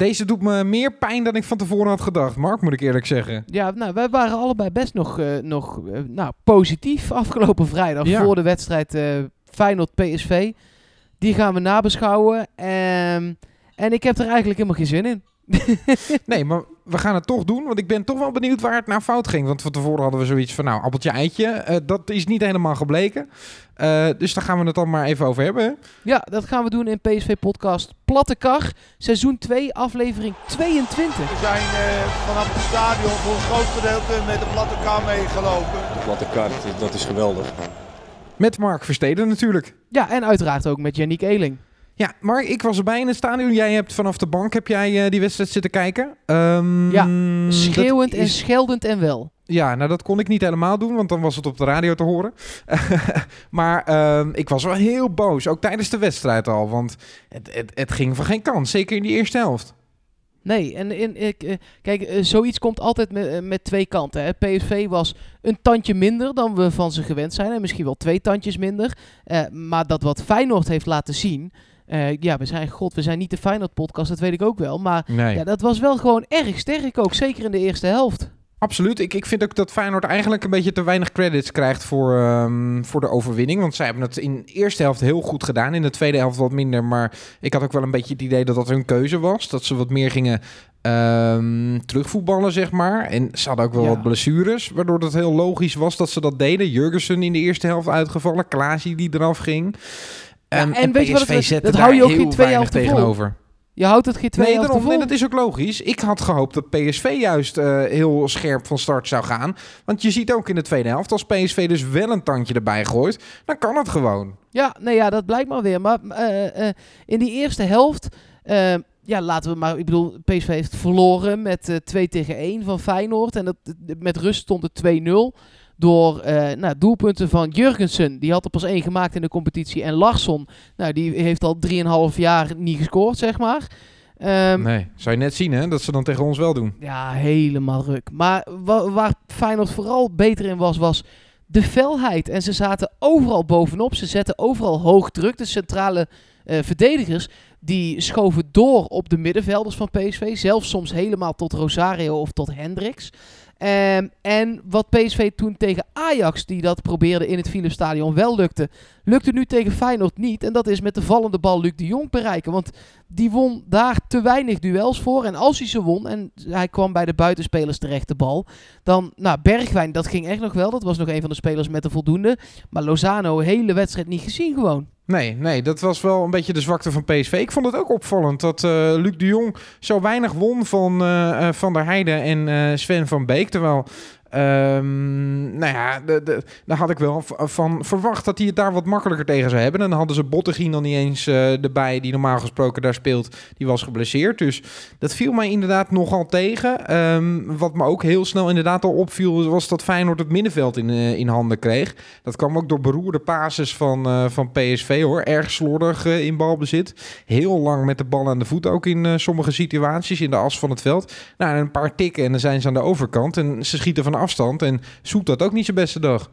Deze doet me meer pijn dan ik van tevoren had gedacht, Mark, moet ik eerlijk zeggen. Ja, nou, wij waren allebei best nog, eh, nog eh, nou, positief afgelopen vrijdag Ja. voor de wedstrijd eh Feyenoord-PSV. Die gaan we nabeschouwen. Ehm, en ik heb er eigenlijk helemaal geen zin in. Nee, maar we gaan het toch doen, want ik ben toch wel benieuwd waar het naar fout ging. Want van tevoren hadden we zoiets van, nou, appeltje eitje. Eh, dat is niet helemaal gebleken. Eh, dus daar gaan we het dan maar even over hebben. Ja, dat gaan we doen in PSV-podcast Platte Kar. Seizoen 2, aflevering 22. We zijn eh, vanaf het stadion voor een groot gedeelte met de platte kar meegelopen. De platte kaart, dat is geweldig. Met Mark Versteden natuurlijk. Ja, en uiteraard ook met Yannick Eeling. Ja, Mark, ik was erbij in het stadion. Jij hebt vanaf de bank heb jij, eh, die wedstrijd zitten kijken. Ehm, Ja, Schreeuwend en scheldend en wel. Ja, nou dat kon ik niet helemaal doen, want dan was het op de radio te horen. maar ehm, ik was wel heel boos, ook tijdens de wedstrijd al. Want het, het, het ging van geen kant, zeker in die eerste helft. Nee, en in, ik, eh, kijk, eh, zoiets komt altijd met, met twee kanten. Hè. PSV was een tandje minder dan we van ze gewend zijn. En misschien wel twee tandjes minder. Maar dat wat Feyenoord heeft laten zien... eh, ja, we zijn, god, we zijn niet de Feyenoord-podcast, dat weet ik ook wel. Maar Nee, ja, dat was wel gewoon erg sterk ook. Zeker in de eerste helft. absoluut. Ik, ik vind ook dat Feyenoord eigenlijk een beetje te weinig credits krijgt voor, ehm, voor de overwinning. Want zij hebben het in de eerste helft heel goed gedaan, in de tweede helft wat minder. Maar ik had ook wel een beetje het idee dat dat hun keuze was. Dat ze wat meer gingen ehm, terugvoetballen, zeg maar. En ze hadden ook wel Ja. wat blessures, waardoor het heel logisch was dat ze dat deden. Jurgensen in de eerste helft uitgevallen, Klaasie die eraf ging. Ehm, en weet je wat PSV het- dat hou je daar ook geen heel twee tegenover. Je houdt het geen twee Nee, helften daarom, nee, dat is ook logisch. Ik had gehoopt dat PSV juist eh, heel scherp van start zou gaan. Want je ziet ook in de tweede helft, als PSV dus wel een tandje erbij gooit, dan kan het gewoon. Ja, nee, ja, dat blijkt maar weer. Maar eh, eh, in die eerste helft, ja, laten we maar, ik bedoel, PSV heeft verloren met eh 2 tegen 1 van Feyenoord. En dat, met rust stond het 2-0 door eh, nou, doelpunten van Jurgensen. Die had er pas één gemaakt in de competitie. En Larsson, nou, die heeft al 3,5 jaar niet gescoord, zeg maar. Ehm, Nee, zou je net zien hè, dat ze dan tegen ons wel doen. ja, helemaal ruk. Maar wa- waar Feyenoord vooral beter in was, was de felheid. En ze zaten overal bovenop. Ze zetten overal hoog druk. De centrale eh, verdedigers, die schoven door op de middenvelders van PSV. Zelfs soms helemaal tot Rosario of tot Hendricks. Ehm, en wat PSV toen tegen Ajax, die dat probeerde in het Philipsstadion, wel lukte, lukte nu tegen Feyenoord niet. En dat is met de vallende bal Luc de Jong bereiken. Want die won daar te weinig duels voor. En als hij ze won, en hij kwam bij de buitenspelers terecht de bal, dan, nou, Bergwijn, dat ging echt nog wel. Dat was nog een van de spelers met de voldoende. Maar Lozano, hele wedstrijd niet gezien gewoon. Nee, nee, dat was wel een beetje de zwakte van PSV. Ik vond het ook opvallend dat eh, Luc de Jong zo weinig won van eh, eh, Van der Heijden en Sven van Beek. Terwijl, ehm, nou ja, daar had ik wel van verwacht dat hij het daar wat makkelijker tegen zou hebben. En dan hadden ze Bottegien dan niet eens eh, erbij, die normaal gesproken daar speelt. Die was geblesseerd. Dus dat viel mij inderdaad nogal tegen. Ehm, wat me ook heel snel inderdaad al opviel, was dat Feyenoord het middenveld in, eh, in handen kreeg. Dat kwam ook door beroerde pases van, eh, van PSV hoor. Erg slordig in balbezit. Heel lang met de bal aan de voet ook in sommige situaties in de as van het veld. Nou, en een paar tikken en dan zijn ze aan de overkant. En ze schieten van afstand. En zoekt dat ook niet zijn beste dag.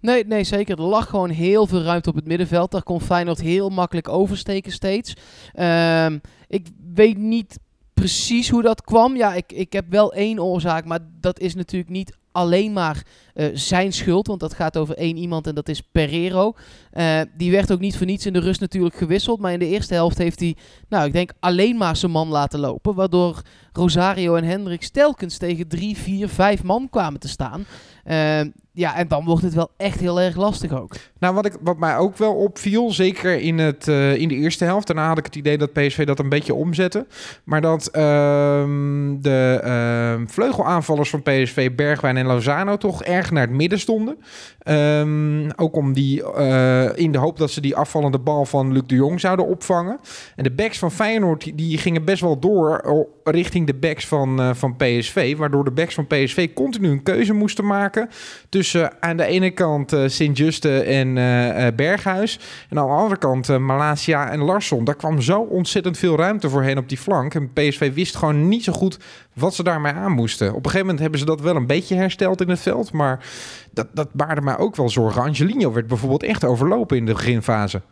Nee, nee, zeker. Er lag gewoon heel veel ruimte op het middenveld. Daar kon Feyenoord heel makkelijk oversteken steeds. Ehm, ik weet niet precies hoe dat kwam. Ja, ik, ik heb wel één oorzaak, maar dat is natuurlijk niet alleen maar eh, zijn schuld. Want dat gaat over één iemand en dat is Pereiro. Eh, die werd ook niet voor niets in de rust natuurlijk gewisseld. Maar in de eerste helft heeft hij, nou, ik denk alleen maar zijn man laten lopen. Waardoor Rosario en Hendricks telkens tegen drie, vier, vijf man kwamen te staan. Ehm, ja, en dan wordt het wel echt heel erg lastig ook. Nou, wat, ik, wat mij ook wel opviel, zeker in, het, eh, in de eerste helft. Daarna had ik het idee dat PSV dat een beetje omzette. Maar dat ehm, de ehm, vleugelaanvallers van PSV, Bergwijn en Lozano, toch erg naar het midden stonden. Ehm, ook om die, eh, in de hoop dat ze die afvallende bal van Luc de Jong zouden opvangen. En de backs van Feyenoord, die, gingen best wel door richting de backs van, eh, van PSV. Waardoor de backs van PSV continu een keuze moesten maken tussen eh, aan de ene kant eh Sint-Juste en eh, eh, Berghuis. En aan de andere kant Malasia en Larsson. Daar kwam zo ontzettend veel ruimte voor hen op die flank. En PSV wist gewoon niet zo goed wat ze daarmee aan moesten. Op een gegeven moment hebben ze dat wel een beetje hersteld in het veld. Maar dat, dat baarde mij ook wel zorgen. Angelino werd bijvoorbeeld echt overlopen in de beginfase.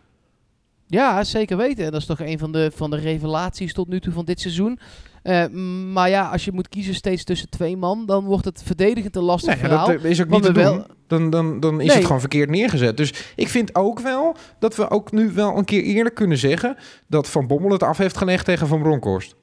Ja, zeker weten. En dat is toch een van de, van de revelaties tot nu toe van dit seizoen. Eh, maar ja, als je moet kiezen steeds tussen twee man, dan wordt het verdedigend een lastig Nee, verhaal. dat eh, is ook niet te doen. wel- Dan, dan, dan is Nee. het gewoon verkeerd neergezet. Dus ik vind ook wel dat we ook nu wel een keer eerlijk kunnen zeggen... dat Van Bommel het af heeft gelegd tegen Van Bronckhorst.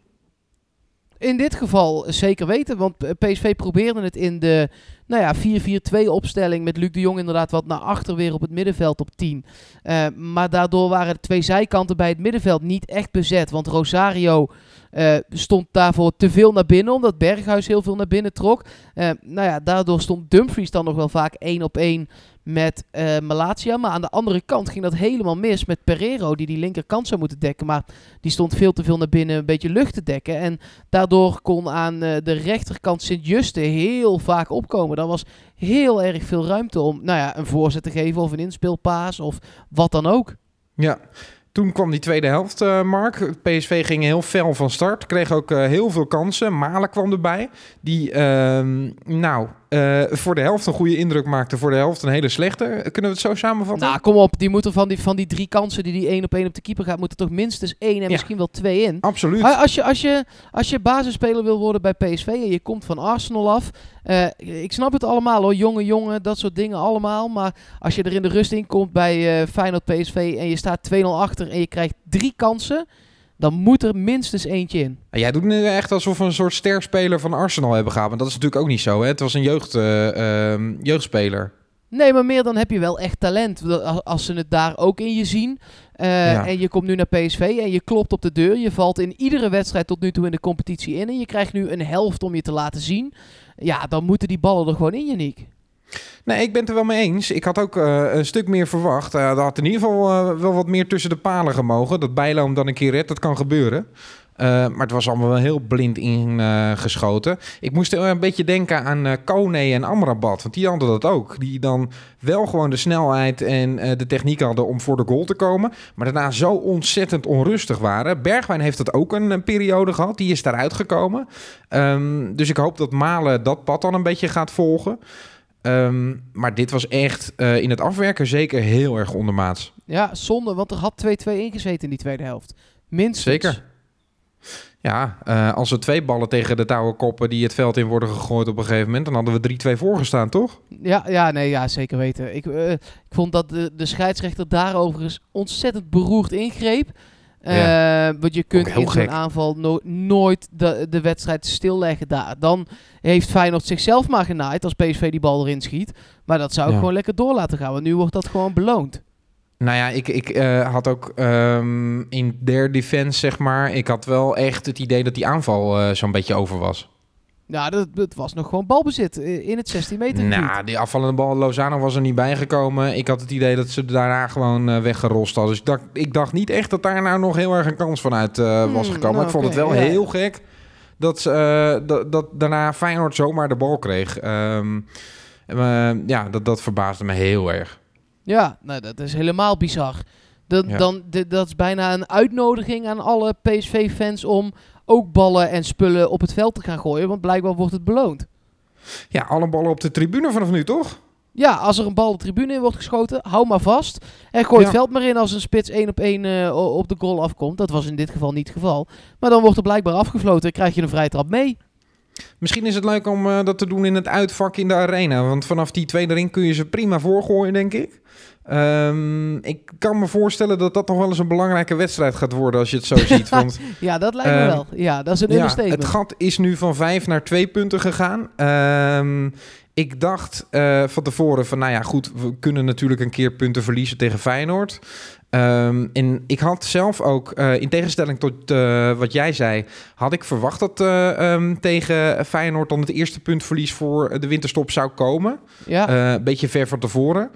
In dit geval zeker weten, want PSV probeerde het in de nou ja, 4-4-2 opstelling met Luc de Jong inderdaad wat naar achter weer op het middenveld op 10. Eh, maar daardoor waren de twee zijkanten bij het middenveld niet echt bezet, want Rosario eh, stond daarvoor te veel naar binnen, omdat Berghuis heel veel naar binnen trok. Eh, nou ja, daardoor stond Dumfries dan nog wel vaak één op één met eh Malatia. Maar aan de andere kant ging dat helemaal mis met Pereiro, die die linkerkant zou moeten dekken. Maar die stond veel te veel naar binnen een beetje lucht te dekken. En daardoor kon aan eh, de rechterkant Sint-Juste heel vaak opkomen. Daar was heel erg veel ruimte om nou ja, een voorzet te geven of een inspeelpaas of wat dan ook. Ja, toen kwam die tweede helft, eh, Mark. PSV ging heel fel van start. Kreeg ook eh, heel veel kansen. Malen kwam erbij. Die, ehm, nou, eh, voor de helft een goede indruk maakte. Voor de helft een hele slechte. Kunnen we het zo samenvatten? Nou, kom op. Die moeten van die, van die drie kansen die die één op één op de keeper gaat, moeten toch minstens één en Ja. misschien wel twee in. Absoluut. Als je, als, je, als je basisspeler wil worden bij PSV en je komt van Arsenal af. ik snap het allemaal hoor, jonge jongen, dat soort dingen allemaal. Maar als je er in de rust in komt bij Feyenoord PSV en je staat 2-0 achter en je krijgt drie kansen. Dan moet er minstens eentje in. Jij doet nu echt alsof we een soort sterspeler van Arsenal hebben gehad. Maar dat is natuurlijk ook niet zo. Hè? Het was een jeugd, eh, ehm, jeugdspeler. Nee, maar meer dan heb je wel echt talent. Als, ze het daar ook in je zien. eh, Ja. En je komt nu naar PSV en je klopt op de deur. Je valt in iedere wedstrijd tot nu toe in de competitie in. En je krijgt nu een helft om je te laten zien. Ja, dan moeten die ballen er gewoon in, Janiek. Nee, ik ben het er wel mee eens. Ik had ook eh, een stuk meer verwacht. Uh, er had in ieder geval eh, wel wat meer tussen de palen gemogen. Dat Bijlo dan een keer redt, dat kan gebeuren. Maar het was allemaal wel heel blind ingeschoten. Ik moest een beetje denken aan Kone en Amrabat. Want die hadden dat ook. Die dan wel gewoon de snelheid en de techniek hadden om voor de goal te komen. Maar daarna zo ontzettend onrustig waren. Bergwijn heeft dat ook een, periode gehad. Die is daaruit gekomen. Um, dus ik hoop dat Malen dat pad dan een beetje gaat volgen. Um, maar dit was echt uh, in het afwerken zeker heel erg ondermaats. Ja, zonde, want er had 2-2 ingezeten in die tweede helft. Minstens. Zeker. Ja, uh, als er twee ballen tegen de touwen koppen die het veld in worden gegooid op een gegeven moment, dan hadden we 3-2 voorgestaan, toch? Ja, ja, nee, ja zeker weten. Ik, uh, ik vond dat de, de scheidsrechter daarover ontzettend beroerd ingreep. Ja. Uh, want je kunt in zo'n aanval no nooit de, de wedstrijd stilleggen daar. Dan heeft Feyenoord zichzelf maar genaaid als PSV die bal erin schiet. Maar dat zou ik ja. gewoon lekker door laten gaan. Want nu wordt dat gewoon beloond. Nou ja, ik, ik uh, had ook um, in their defense, zeg maar... ik had wel echt het idee dat die aanval uh, zo'n beetje over was. Ja, dat, dat, was nog gewoon balbezit in het 16 meter gebied. Nou, die afvallende bal, Lozano was er niet bijgekomen. Ik had het idee dat ze daarna gewoon uh, weggerost hadden. Dus ik dacht, ik dacht niet echt dat daar nou nog heel erg een kans vanuit uh, was gekomen. Hmm, nou, ik vond okay, het wel ja. heel gek dat, uh, dat, dat daarna Feyenoord zomaar de bal kreeg. Um, ja, dat, dat verbaasde me heel erg. Ja, nou, dat is helemaal bizar. Dat, ja. dan, dat is bijna een uitnodiging aan alle PSV-fans om ook ballen en spullen op het veld te gaan gooien. Want blijkbaar wordt het beloond. Ja, alle ballen op de tribune vanaf nu, toch? Ja, als er een bal de tribune in wordt geschoten, hou maar vast. En gooi het ja. veld maar in als een spits één op één uh, op de goal afkomt. Dat was in dit geval niet het geval. Maar dan wordt er blijkbaar afgefloten en krijg je een vrije trap mee. Misschien is het leuk om uh, dat te doen in het uitvak in de arena. Want vanaf die tweede ring kun je ze prima voorgooien, denk ik. Um, ik kan me voorstellen dat dat nog wel eens een belangrijke wedstrijd gaat worden als je het zo ziet. Want, ja, dat lijkt me uh, wel. Ja, dat is een ja. Het gat is nu van vijf naar twee punten gegaan. Um, ik dacht uh, van tevoren van, nou ja, goed, we kunnen natuurlijk een keer punten verliezen tegen Feyenoord. Um, en ik had zelf ook, uh, in tegenstelling tot uh, wat jij zei, had ik verwacht dat uh, um, tegen Feyenoord dan het eerste puntverlies voor de winterstop zou komen. Ja. een beetje ver van tevoren.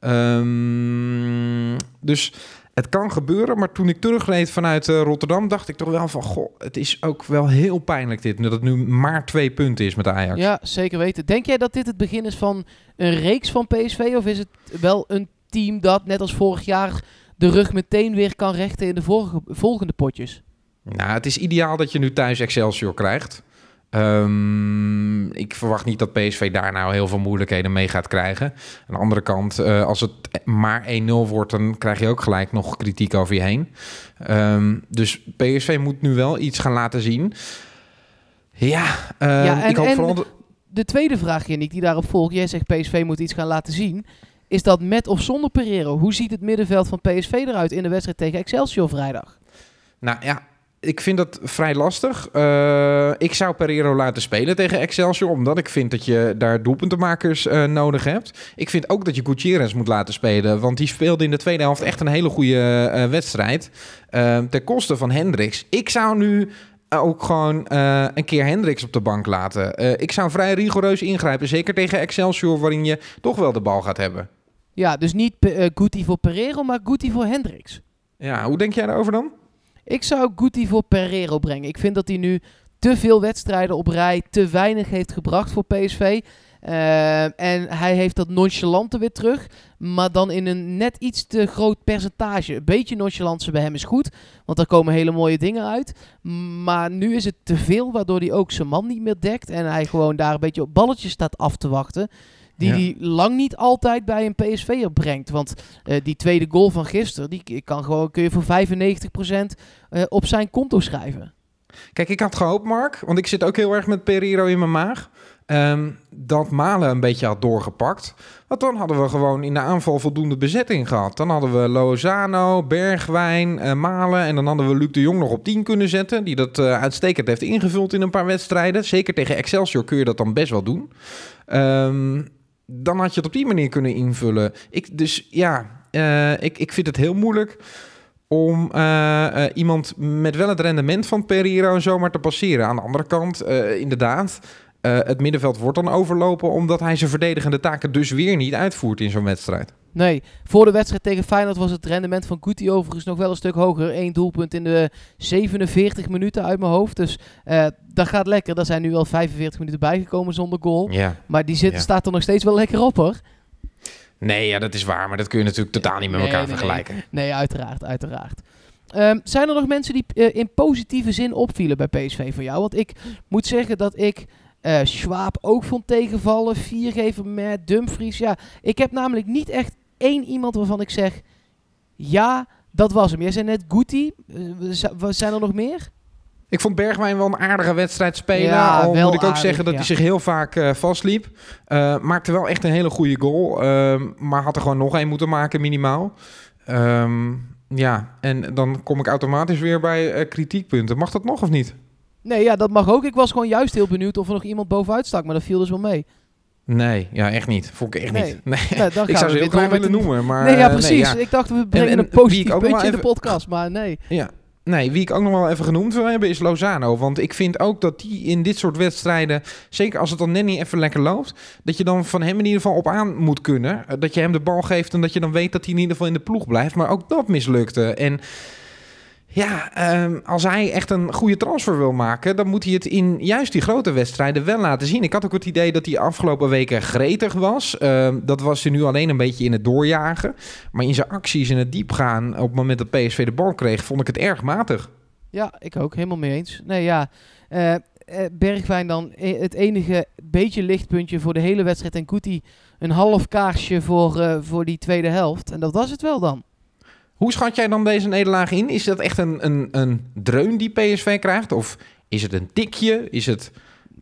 Um, dus het kan gebeuren, maar toen ik terugreed vanuit Rotterdam, dacht ik toch wel van, goh, het is ook wel heel pijnlijk dit, dat het nu maar twee punten is met Ajax. Ja, zeker weten. Denk jij dat dit het begin is van een reeks van PSV, of is het wel een team dat, net als vorig jaar, de rug meteen weer kan rechten in de volgende potjes? Nou, het is ideaal dat je nu thuis Excelsior krijgt. Ehm, ik verwacht niet dat PSV daar nou heel veel moeilijkheden mee gaat krijgen. Aan de andere kant, eh, als het maar 1-0 wordt, dan krijg je ook gelijk nog kritiek over je heen. Ehm, dus PSV moet nu wel iets gaan laten zien. Ja, ehm, Ja, en- ik hoop en- vooral... De tweede vraag, Yannick, die daarop volgt. Jij zegt PSV moet iets gaan laten zien. Is dat met of zonder Pereiro? Hoe ziet het middenveld van PSV eruit in de wedstrijd tegen Excelsior vrijdag? Nou ja, ik vind dat vrij lastig. Eh, ik zou Pereiro laten spelen tegen Excelsior, omdat ik vind dat je daar doelpuntenmakers eh, nodig hebt. Ik vind ook dat je Gutierrez moet laten spelen, want die speelde in de tweede helft echt een hele goede eh, wedstrijd. Eh, ten koste van Hendricks. Ik zou nu ook gewoon een keer Hendricks op de bank laten. Ik zou vrij rigoureus ingrijpen, zeker tegen Excelsior, waarin je toch wel de bal gaat hebben. Ja, dus niet uh, Guti voor Pereiro, maar Guti voor Hendricks. Ja, hoe denk jij daarover dan? Ik zou Guti voor Pereiro brengen. Ik vind dat hij nu te veel wedstrijden op rij, te weinig heeft gebracht voor PSV. Uh, en hij heeft dat nonchalante weer terug, maar dan in een net iets te groot percentage. Een beetje nonchalance bij hem is goed, want daar komen hele mooie dingen uit. Maar nu is het te veel, waardoor hij ook zijn man niet meer dekt. En hij gewoon daar een beetje op balletjes staat af te wachten. Die hij ja. lang niet altijd bij een PSV'er brengt. Want uh, die tweede goal van gisteren, die kan gewoon, kun je voor 95% uh, op zijn konto schrijven. Kijk, ik had gehoopt, Mark, want ik zit ook heel erg met Pereiro in mijn maag. Um, dat Malen een beetje had doorgepakt. Want dan hadden we gewoon in de aanval voldoende bezetting gehad. Dan hadden we Lozano, Bergwijn, uh, Malen. En dan hadden we Luc de Jong nog op 10 kunnen zetten. Die dat uh, uitstekend heeft ingevuld in een paar wedstrijden. Zeker tegen Excelsior kun je dat dan best wel doen. Um, dan had je het op die manier kunnen invullen. Ik, dus ja, uh, ik, ik vind het heel moeilijk om uh, uh, iemand met wel het rendement van Pereiro zomaar te passeren. Aan de andere kant, inderdaad, het middenveld wordt dan overlopen... omdat hij zijn verdedigende taken dus weer niet uitvoert in zo'n wedstrijd. Nee, voor de wedstrijd tegen Feyenoord was het rendement van Guti overigens nog wel een stuk hoger. Eén doelpunt in de 47 minuten uit mijn hoofd. Dus dat gaat lekker. Daar zijn nu wel 45 minuten bijgekomen zonder goal. Ja. Maar die zit, ja. staat er nog steeds wel lekker op hoor. Nee, ja, dat is waar. Maar dat kun je natuurlijk totaal niet met nee, elkaar nee, vergelijken. Nee, nee uiteraard, uiteraard. Um, zijn er nog mensen die uh, in positieve zin opvielen bij PSV voor jou? Want ik moet zeggen dat ik uh, Schwab ook vond tegenvallen. Viergever met Dumfries. Ja, ik heb namelijk niet echt één iemand waarvan ik zeg... Ja, dat was hem. Jij zei net Guti. Uh, zijn er nog meer? Ik vond Bergwijn wel een aardige wedstrijd spelen. Ja, al moet ik ook aardig, zeggen dat ja. hij zich heel vaak uh, vastliep. Uh, maakte wel echt een hele goede goal. Uh, maar had er gewoon nog één moeten maken, minimaal. Um, ja, en dan kom ik automatisch weer bij kritiekpunten. Mag dat nog of niet? Nee, ja, dat mag ook. Ik was gewoon juist heel benieuwd of er nog iemand bovenuit stak. Maar dat viel dus wel mee. Nee, ja, echt niet. Vond ik echt Nee. niet. Nee. Ik zou ze heel met willen een- noemen. Maar, nee, ja, eh, precies. ja. Ik dacht, we brengen en een positief puntje in de podcast. Maar nee. Ja. Nee, wie ik ook nog wel even genoemd wil hebben is Lozano. Want ik vind ook dat die in dit soort wedstrijden, zeker als het dan net niet even lekker loopt, dat je dan van hem in ieder geval op aan moet kunnen. Eh, Dat je hem de bal geeft en dat je dan weet dat hij in ieder geval in de ploeg blijft. Maar ook dat mislukte. En ja, ehm, als hij echt een goede transfer wil maken, dan moet hij het in juist die grote wedstrijden wel laten zien. Ik had ook het idee dat hij afgelopen weken gretig was. Ehm, dat was hij nu alleen een beetje in het doorjagen. Maar in zijn acties en het diepgaan op het moment dat PSV de bal kreeg, vond ik het erg matig. Ja, ik ook. Helemaal mee eens. Nee, ja. eh, eh, Bergwijn dan eh, het enige beetje lichtpuntje voor de hele wedstrijd. En Kuti een half kaarsje voor, voor die tweede helft. En dat was het wel dan. Hoe schat jij dan deze nederlaag in? Is dat echt een, een, een dreun die PSV krijgt? Of is het een tikje? Is het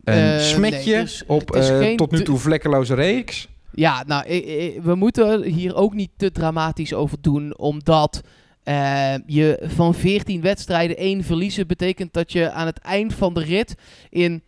een Eh, smetje nee, dus op geen tot nu toe vlekkeloze reeks? Ja, nou, we moeten hier ook niet te dramatisch over doen, omdat eh, je van 14 wedstrijden één verliezen betekent dat je aan het eind van de rit in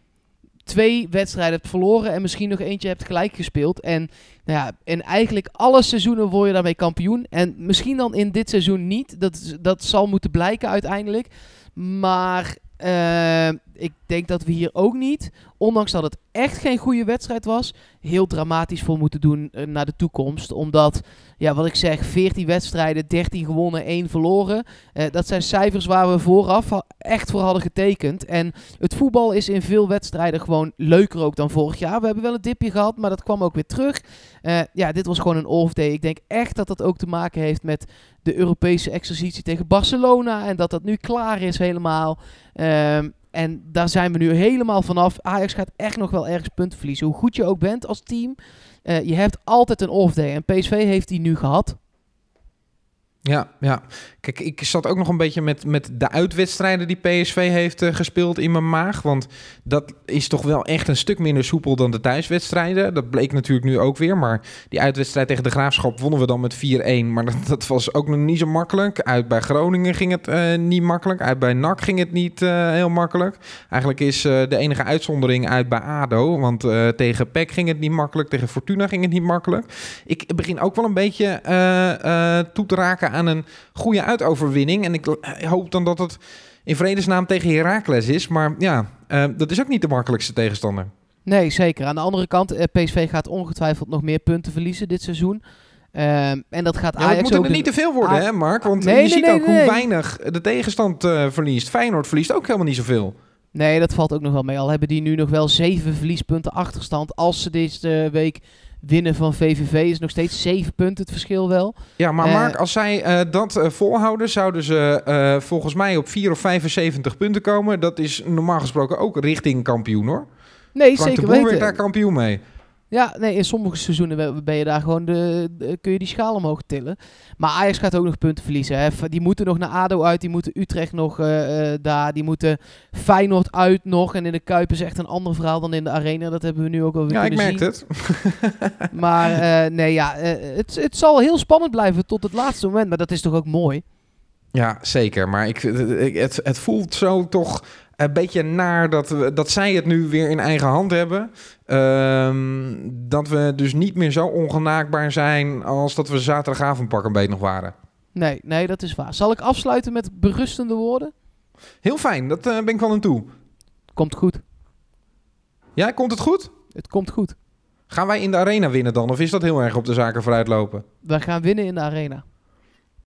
twee wedstrijden hebt verloren en misschien nog eentje hebt gelijk gespeeld. En, nou ja, en eigenlijk alle seizoenen word je daarmee kampioen. En misschien dan in dit seizoen niet. Dat, dat zal moeten blijken uiteindelijk. Maar eh, ik denk dat we hier ook niet, ondanks dat het echt geen goede wedstrijd was, heel dramatisch voor moeten doen eh, naar de toekomst. Omdat, ja, wat ik zeg, 14 wedstrijden, 13 gewonnen, 1 verloren. Eh, dat zijn cijfers waar we vooraf echt voor hadden getekend. En het voetbal is in veel wedstrijden gewoon leuker ook dan vorig jaar. We hebben wel een dipje gehad, maar dat kwam ook weer terug. Eh, ja, dit was gewoon een off-day. Ik denk echt dat dat ook te maken heeft met de Europese exercitie tegen Barcelona. En dat dat nu klaar is helemaal. Ehm, En daar zijn we nu helemaal vanaf. Ajax gaat echt nog wel ergens punten verliezen. Hoe goed je ook bent als team, eh, je hebt altijd een off-day. En PSV heeft die nu gehad. Ja, ja. Kijk, ik zat ook nog een beetje met, met de uitwedstrijden die PSV heeft eh, gespeeld in mijn maag. Want dat is toch wel echt een stuk minder soepel dan de thuiswedstrijden. Dat bleek natuurlijk nu ook weer. Maar die uitwedstrijd tegen de Graafschap wonnen we dan met 4-1. Maar dat, was ook nog niet zo makkelijk. Uit bij Groningen ging het eh, niet makkelijk. Uit bij NAC ging het niet eh, heel makkelijk. Eigenlijk is de enige uitzondering uit bij ADO. Want tegen PEC ging het niet makkelijk. Tegen Fortuna ging het niet makkelijk. Ik begin ook wel een beetje toe te raken aan een goede uitoverwinning. En ik hoop dan dat het in vredesnaam tegen Heracles is. Maar ja, uh, dat is ook niet de makkelijkste tegenstander. Nee, zeker. Aan de andere kant, eh, PSV gaat ongetwijfeld nog meer punten verliezen dit seizoen. Uh, en dat gaat ja, Ajax moet er ook niet te veel worden, hè, Mark? Want nee, je nee, ziet nee, ook hoe weinig de tegenstand uh, verliest. Feyenoord verliest ook helemaal niet zoveel. Nee, dat valt ook nog wel mee. Al hebben die nu nog wel zeven verliespunten achterstand. Als ze deze week winnen van VVV is nog steeds 7 punten het verschil wel. Ja, maar uh, Mark, als zij uh, dat uh, volhouden, zouden ze volgens mij op 4 of 75 punten komen. Dat is normaal gesproken ook richting kampioen hoor. Nee, Frank zeker de Boer weten. daar kampioen mee. Ja, nee, in sommige seizoenen ben je daar gewoon de, kun je die schaal omhoog tillen. Maar Ajax gaat ook nog punten verliezen. Hè. Die moeten nog naar ADO uit, die moeten Utrecht nog uh, daar, die moeten Feyenoord uit nog. En in de Kuip is echt een ander verhaal dan in de Arena. Dat hebben we nu ook al weer ja, kunnen zien. Ja, ik merk het. maar uh, nee, ja, uh, het, het zal heel spannend blijven tot het laatste moment. Maar dat is toch ook mooi? Ja, zeker. Maar ik, het, het voelt zo toch een beetje naar dat, we, dat zij het nu weer in eigen hand hebben. Um, dat we dus niet meer zo ongenaakbaar zijn als dat we zaterdagavond pak een beetje nog waren. Nee, nee, dat is waar. Zal ik afsluiten met berustende woorden? Heel fijn, dat uh, ben ik wel aan toe. Komt goed. Ja, komt het goed? Het komt goed. Gaan wij in de arena winnen dan? Of is dat heel erg op de zaken vooruitlopen? We gaan winnen in de arena.